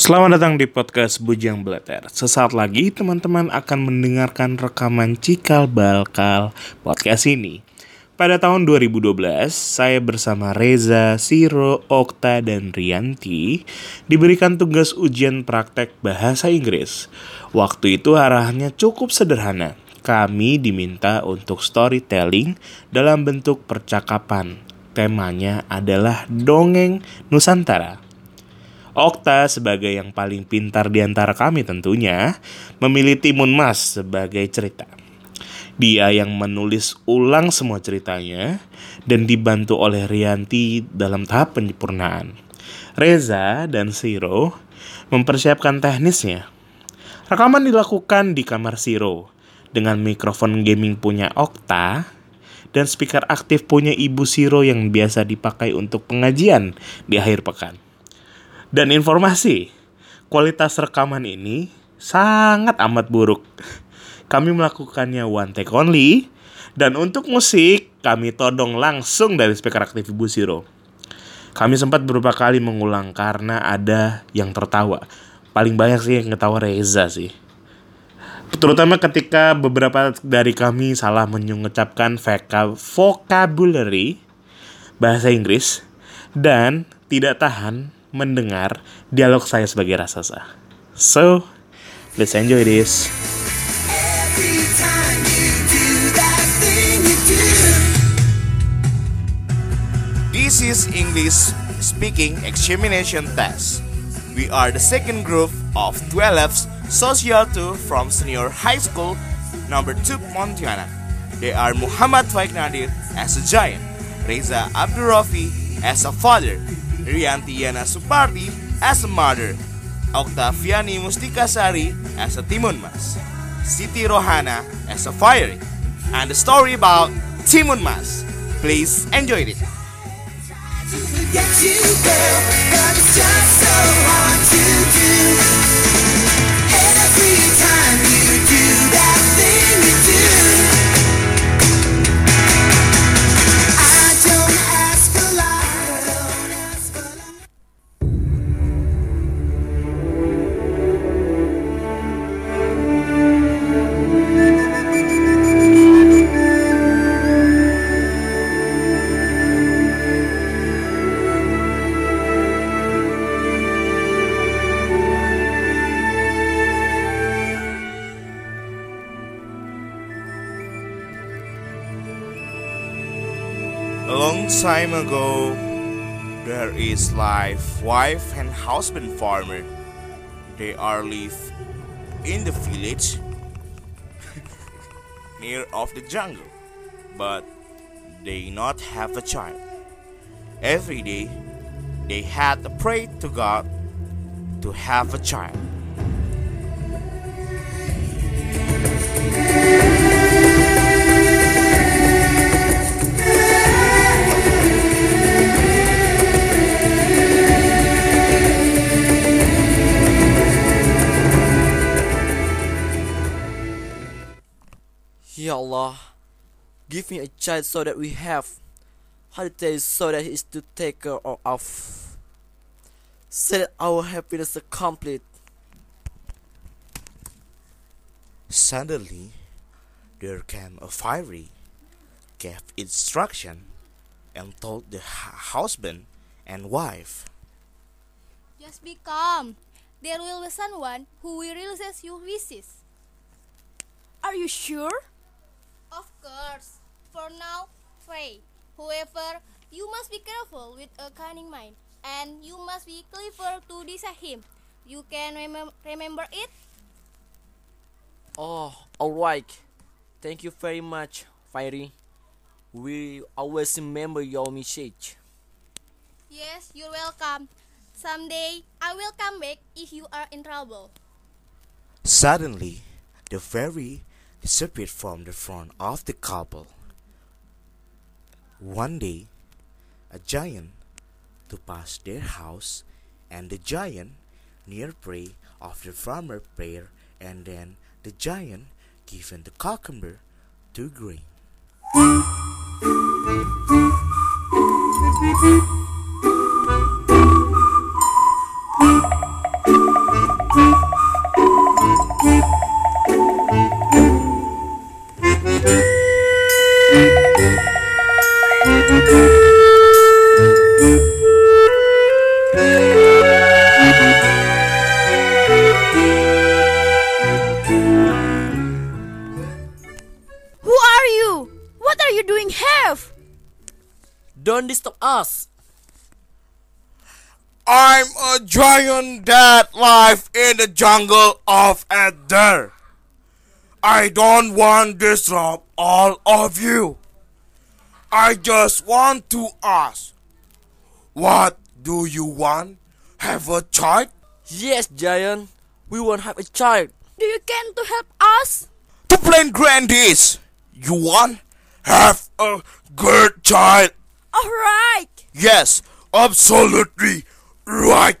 Selamat datang di podcast Bujang Belater. Sesaat lagi teman-teman akan mendengarkan rekaman cikal bakal podcast ini. Pada tahun 2012, saya bersama Reza, Siro, Okta, dan Rianti diberikan tugas ujian praktek bahasa Inggris. Waktu itu arahnya cukup sederhana. Kami diminta untuk storytelling dalam bentuk percakapan. Temanya adalah dongeng Nusantara. Okta sebagai yang paling pintar di antara kami tentunya memilih Timun Mas sebagai cerita. Dia yang menulis ulang semua ceritanya dan dibantu oleh Rianti dalam tahap penyempurnaan. Reza dan Siro mempersiapkan teknisnya. Rekaman dilakukan di kamar Siro dengan mikrofon gaming punya Okta dan speaker aktif punya Ibu Siro yang biasa dipakai untuk pengajian di akhir pekan. Dan informasi, kualitas rekaman ini sangat amat buruk. Kami melakukannya one take only dan untuk musik kami todong langsung dari speaker aktif Ibu Siro. Kami sempat beberapa kali mengulang karena ada yang tertawa. Paling banyak sih yang ketawa Reza sih. Terutama ketika beberapa dari kami salah mengucapkan vocabulary bahasa Inggris dan tidak tahan mendengar dialog saya sebagai raksasa. So, let's enjoy this. This is English speaking examination test. We are the second group of 12 Social 2 from Senior High School number 2 Pontianak. They are Muhammad Faik Nadir as a giant, Reza Abdurrafi as a father, Rianti Yana Supardi as a mother, Octaviani Mustikasari as a Timun Mas, Siti Rohana as a fiery, and the story about Timun Mas. Please enjoy it. Get you, girl, it's just so hard to do. Time ago, there is life, wife and husband farmer. They are live in the village near of the jungle, but they not have a child. Every day, they had to pray to God to have a child. Give a child so that we have holidays so that he is to take care of us. So that our happiness is complete. Suddenly, there came a fiery, gave instruction, and told the husband and wife. Just be calm. There will be someone who will realize your wishes. Are you sure? Of course. For now, pray. However, you must be careful with a cunning mind, and you must be clever to deceive him. You can remem- remember it? Oh, alright. Thank you very much, Fairy. We always remember your message. Yes, you're welcome. Someday, I will come back if you are in trouble. Suddenly, the fairy disappeared from the front of the couple. One day, a giant to pass their house, and the giant near prey of the farmer prayer, and then the giant given the cucumber to grain. Don't disturb us. I'm a giant that lives in the jungle of Ether. I don't want to disrupt all of you. I just want to ask, what do you want? Have a child? Yes, Giant. We won't have a child. Do you can to help us? To plan grandies, you want? Have a good child? Alright. Yes, absolutely right.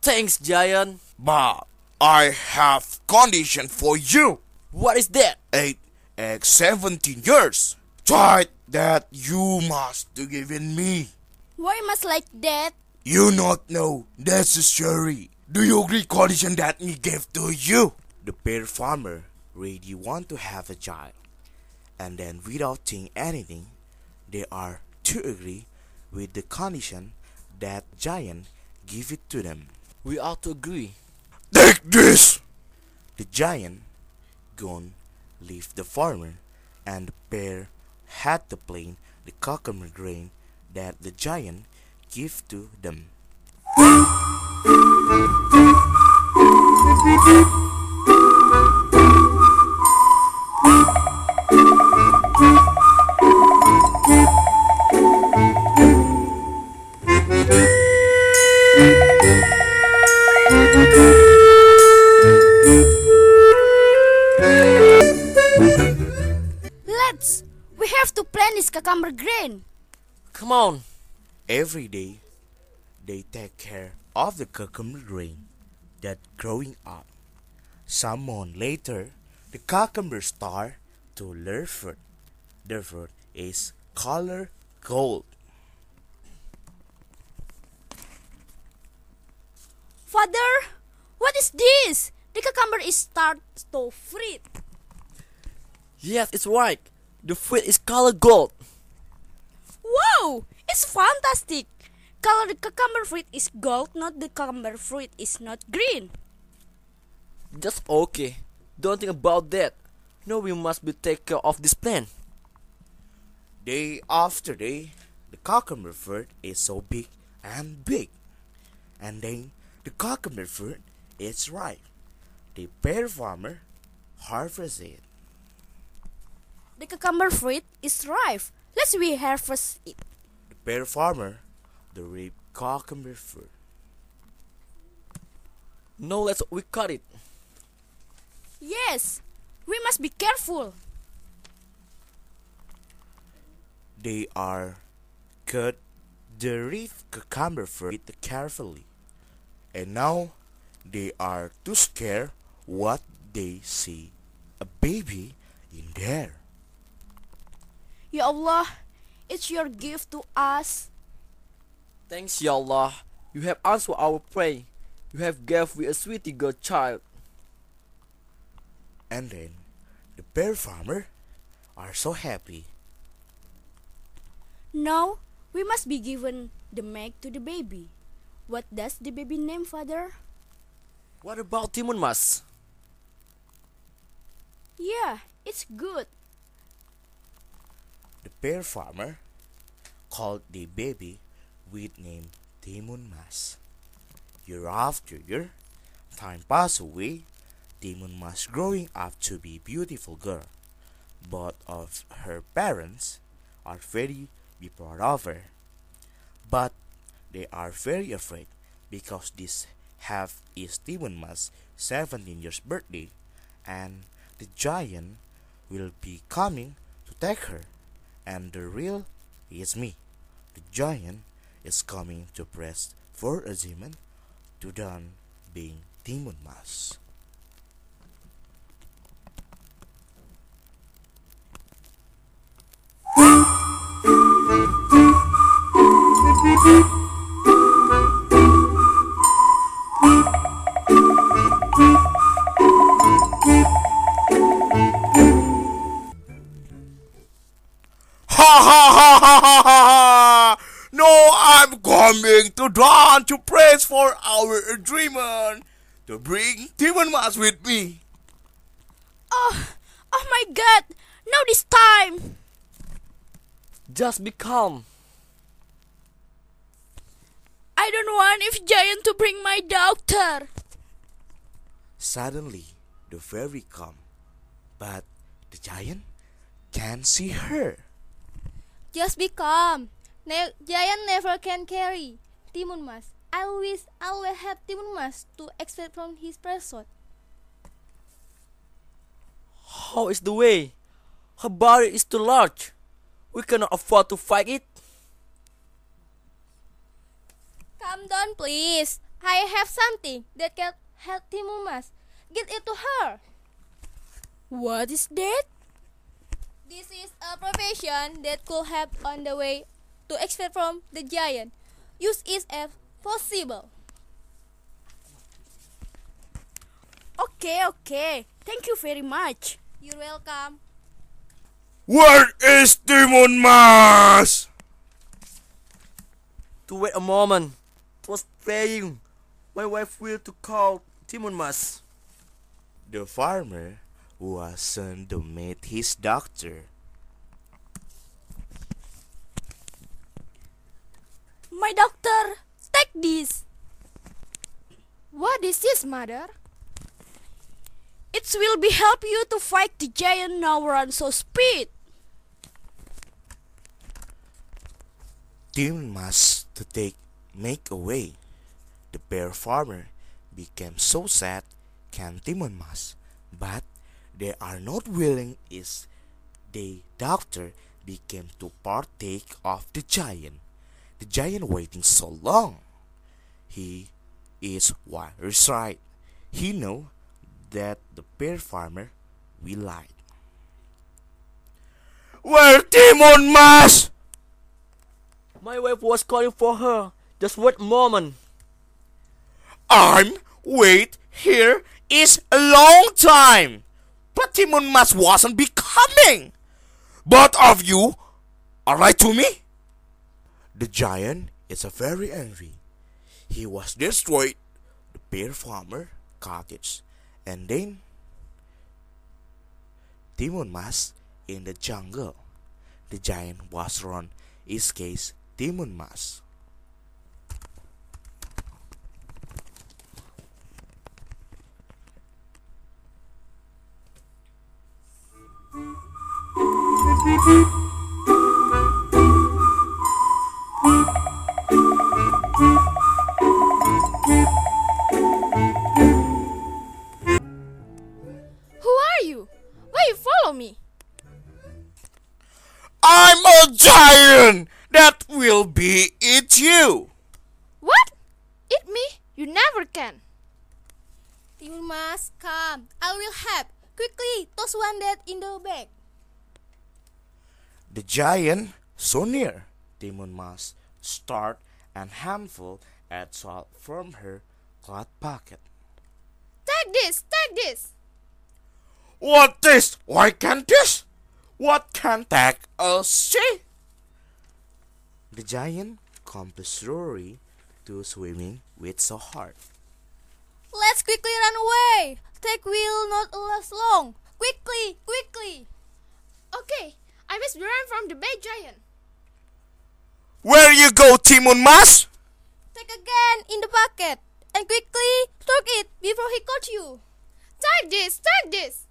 Thanks, Giant. But I have condition for you. What is that? 8 x 17 years. Child that you must to give in me. Why must like that? You not know necessary. Do you agree condition that me gave to you? The bear farmer really want to have a child. And then without think anything, they are to agree with the condition that giant give it to them. We ought to agree. Take this! The giant gone leave the farmer, and the bear had to plant the cucumber grain that the giant give to them. Plant this cucumber grain. Come on. Every day, they take care of the cucumber grain that growing up. Some month later, the cucumber start to learn fruit. The fruit is color gold. Father, what is this? The cucumber is start to fruit. Yes, it's right. The fruit is color gold. Wow, it's fantastic. Color the cucumber fruit is gold, not the cucumber fruit is not green. That's okay. Don't think about that. No, we must be take care of this plant. Day after day, the cucumber fruit is so big and big. And then the cucumber fruit is ripe. The pear farmer harvests it. The cucumber fruit is ripe. Let's we harvest it. The pear farmer, the ripe cucumber fruit. No, let's we cut it. Yes, we must be careful. They are cut the ripe cucumber fruit carefully. And now they are too scared what they see a baby in there. Ya Allah, it's your gift to us. Thanks, Ya Allah. You have answered our prayer. You have gave we a sweetie girl child. And then the bear farmer are so happy. Now, we must be given the milk to the baby. What does the baby name, father? What about Timun Mas? Yeah, it's good. The bear farmer called the baby with name Timun Mas. Year after year, time passed away. Timun Mas growing up to be beautiful girl. Both of her parents are very be proud of her. But they are very afraid because this half is Timun Mas 17 years birthday and the giant will be coming to take her and the real is me. The giant is coming to press for a demon to done being demon Mas. Just be calm. I don't want if giant to bring my doctor. Suddenly, the fairy come, but the giant can't see her. Just be calm. Ne- giant never can carry. Timun Mas. I wish I will have Timun Mas to expect from his person. How is the way? Her body is too large. We cannot afford to fight it. Calm down, please. I have something that can help Timun Mas. Get it to her. What is that? This is a profession that could help on the way to expect from the giant. Use it as possible. Okay, okay. Thank you very much. You're welcome. Where is Timun Mas? To wait a moment. It was praying. My wife will to call Timun Mas. The farmer was sent to meet his doctor. My doctor, take this. What is this, mother? It will be help you to fight the giant now run so speed. Timon must to take make away. The bear farmer became so sad can Timon must, but they are not willing is the doctor became to partake of the giant. The giant waiting so long. He is what is right. He know that the bear farmer will lie. Where Timun Mas? My wife was calling for her. Just a moment. I'm wait here is a long time. But Timun Mas wasn't becoming. Both of you are right to me. The giant is a very angry. He was destroyed the bear farmer cottage and then Timun Mas in the jungle. The giant was run escapes Timun Mas. Who The giant so near. Timon must start and handful at salt from her cloth pocket. Take this, take this. What this? Why can't this? What can take a see? The giant compulsory to swimming with so hard. Let's quickly run away. Take will not last long. Quickly, quickly. Okay, I must run from the big giant. Where you go, Timun Mas? Take again in the bucket and quickly stroke it before he caught you. Take this, take this.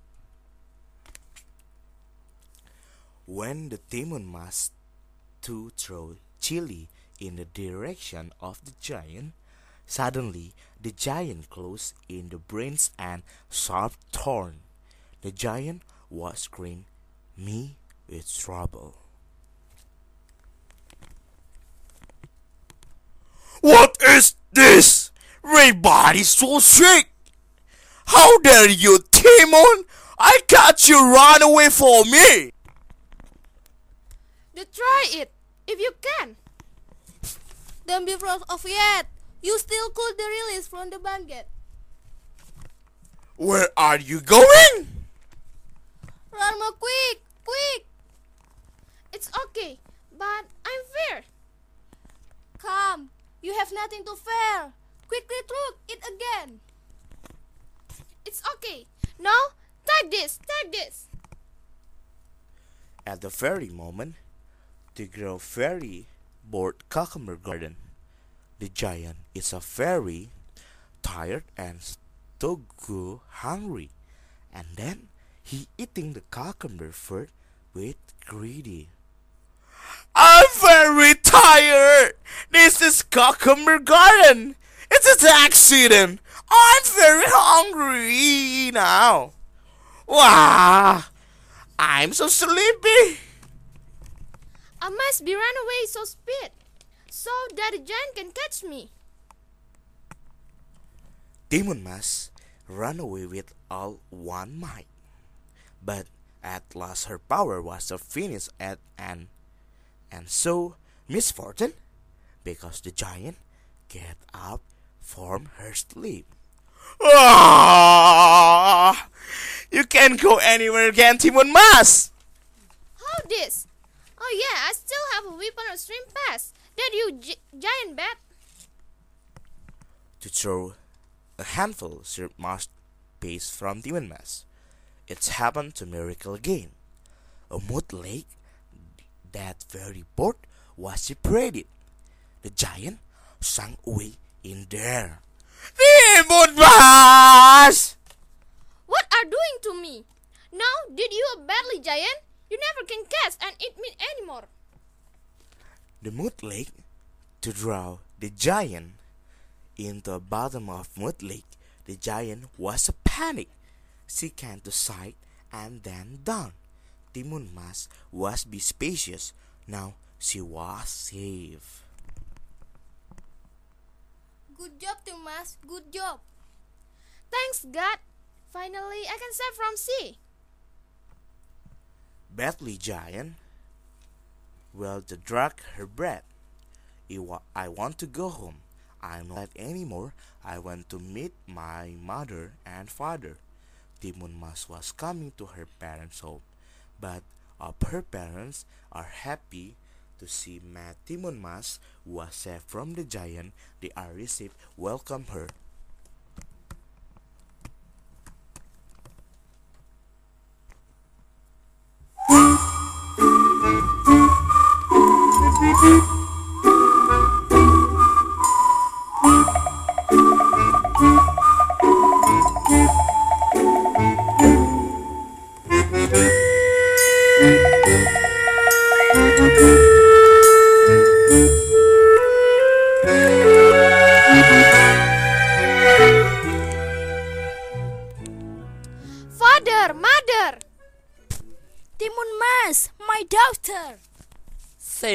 When the demon must to throw chili in the direction of the giant, suddenly the giant closed in the brains and sharp thorn. The giant was screaming, "Me with trouble." What is this? Everybody's so sick. How dare you, Timon? I got you run away for me. You try it if you can. Don't be proud of yet. You still could be released from the bucket. Where are you going? Run more quick, quick. It's okay, but I'm fair. Come, you have nothing to fear. Quickly throw it again. It's okay. Now, take this, take this. At the very moment, the girl fairy board cucumber garden. the giant is a very tired and so go hungry, and then he eating the cucumber fruit with greedy. I'm very tired. This is cucumber garden. It's an accident. I'm very hungry now. Wow, I'm so sleepy. I must be run away so speed, so that the giant can catch me. Demon Mas ran away with all one might. But at last her power was finished at an and so misfortune because the giant get up from her sleep. Ah! You can't go anywhere again, Timun Mas! How this? Oh yeah, I still have a weapon of stream pass. That you gi- giant bat. To throw a handful syrup must pace from Demon Mass. It's happened to Miracle again. A mud lake that very boat was separated. The giant sank away in there. Demon Mass! What are doing to me? Now, did you a badly giant? You never can catch and eat me anymore. The mud lake to draw the giant into the bottom of mud lake. The giant was a panic. She came to sight and then down. Timun Mas was be spacious. Now she was safe. Good job, Thomas. Good job. Thanks, God. Finally, I can save from sea. Badly giant. Well, the drag her breath. I want to go home. I'm not anymore. I want to meet my mother and father. Timun Mas was coming to her parents' home, but of her parents are happy to see Matt Timun Mas was saved from the giant. They are received welcome her.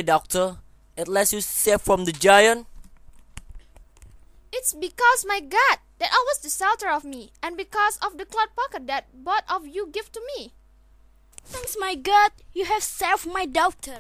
Doctor, at last you saved from the giant. It's because my God that always the shelter of me, and because of the cloud pocket that both of you give to me. Thanks, my God, you have saved my daughter.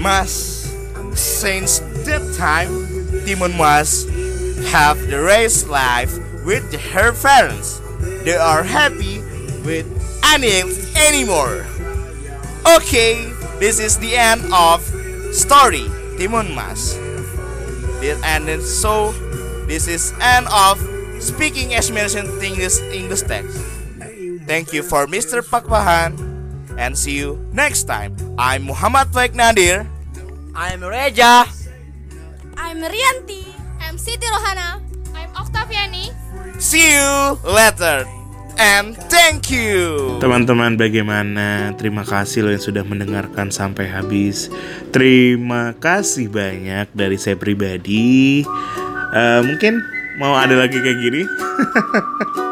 Mas. Since that time, Timun Mas have the race life with her parents. They are happy with any anymore. Okay, this is the end of story Timun Mas. This ended so this is end of speaking as explanation English English text. Thank you for Mr. Pakpahan and see you next time. I'm Muhammad Faik Nadir. I'm Reja. I'm Rianti. I'm Siti Rohana. I'm Octaviani. See you later and thank you. Teman-teman bagaimana? Terima kasih loh yang sudah mendengarkan sampai habis. Terima kasih banyak dari saya pribadi. Eh, mungkin mau ada lagi kayak gini.